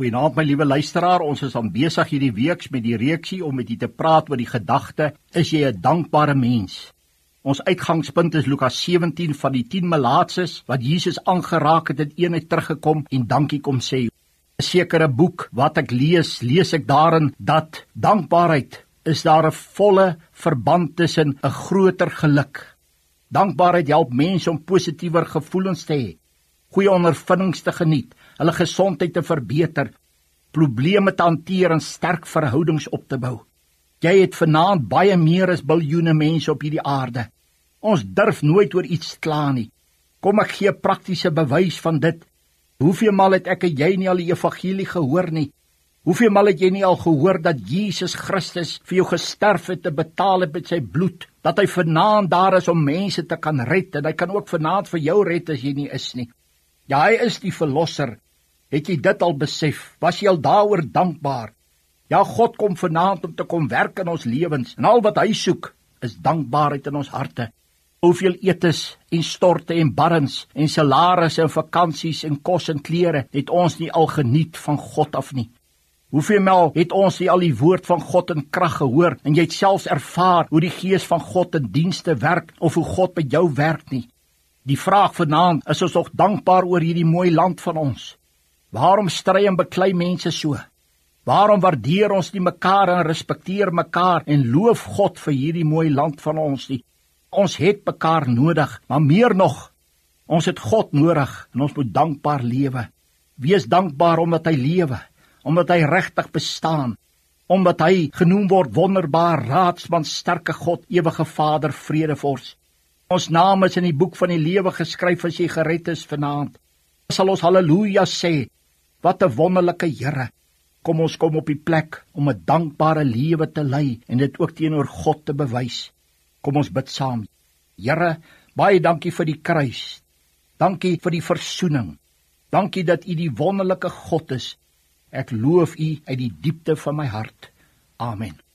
Goeienaand my liewe luisteraar, ons is aan besig hierdie week met die reeksie om met u te praat oor die gedagte: Is jy 'n dankbare mens? Ons uitgangspunt is Lukas 17 van die 10 malaatses wat Jesus aangeraak het en eenheid teruggekom en dankie kom sê. 'n Sekere boek wat ek lees, lees ek daarin dat dankbaarheid is daar 'n volle verband tussen 'n groter geluk. Dankbaarheid help mense om positiewer gevoelens te hê, goeie ondervindings te geniet hulle gesondheid te verbeter, probleme te hanteer en sterk verhoudings op te bou. Jy het vanaand baie meer as biljoene mense op hierdie aarde. Ons durf nooit oor iets kla nie. Kom ek gee praktiese bewys van dit. Hoeveel maal het ek en jy nie al die evangelie gehoor nie? Hoeveel maal het jy nie al gehoor dat Jesus Christus vir jou gesterf het te betaal het met sy bloed, dat hy vanaand daar is om mense te kan red en hy kan ook vanaand vir jou red as jy nie is nie. Ja, hy is die verlosser. Het jy dit al besef? Was jy al daaroor dankbaar? Ja, God kom vanaand om te kom werk in ons lewens. En al wat hy soek, is dankbaarheid in ons harte. Hoeveel etes en storte en barrens en salarisse en vakansies en kos en klere het ons nie al geniet van God af nie? Hoeveel maal het ons nie al die woord van God in krag gehoor en jy het selfs ervaar hoe die gees van God in dienste werk of hoe God by jou werk nie? Die vraag vanaand is ons nog dankbaar oor hierdie mooi land van ons. Waarom stry en beklei mense so? Waarom waardeer ons nie mekaar en respekteer mekaar en loof God vir hierdie mooi land van ons nie? Ons het mekaar nodig, maar meer nog, ons het God nodig en ons moet dankbaar lewe. Wees dankbaar omdat hy lewe, omdat hy regtig bestaan, omdat hy genoem word wonderbaar raadsman, sterke God, ewige Vader, vredevors. Ons name is in die boek van die lewe geskryf as jy gered is vanaand. Sal ons haleluja sê Wat 'n wonderlike Here. Kom ons kom op die plek om 'n dankbare lewe te lei en dit ook teenoor God te bewys. Kom ons bid saam. Here, baie dankie vir die kruis. Dankie vir die verzoening. Dankie dat U die wonderlike God is. Ek loof U uit die diepte van my hart. Amen.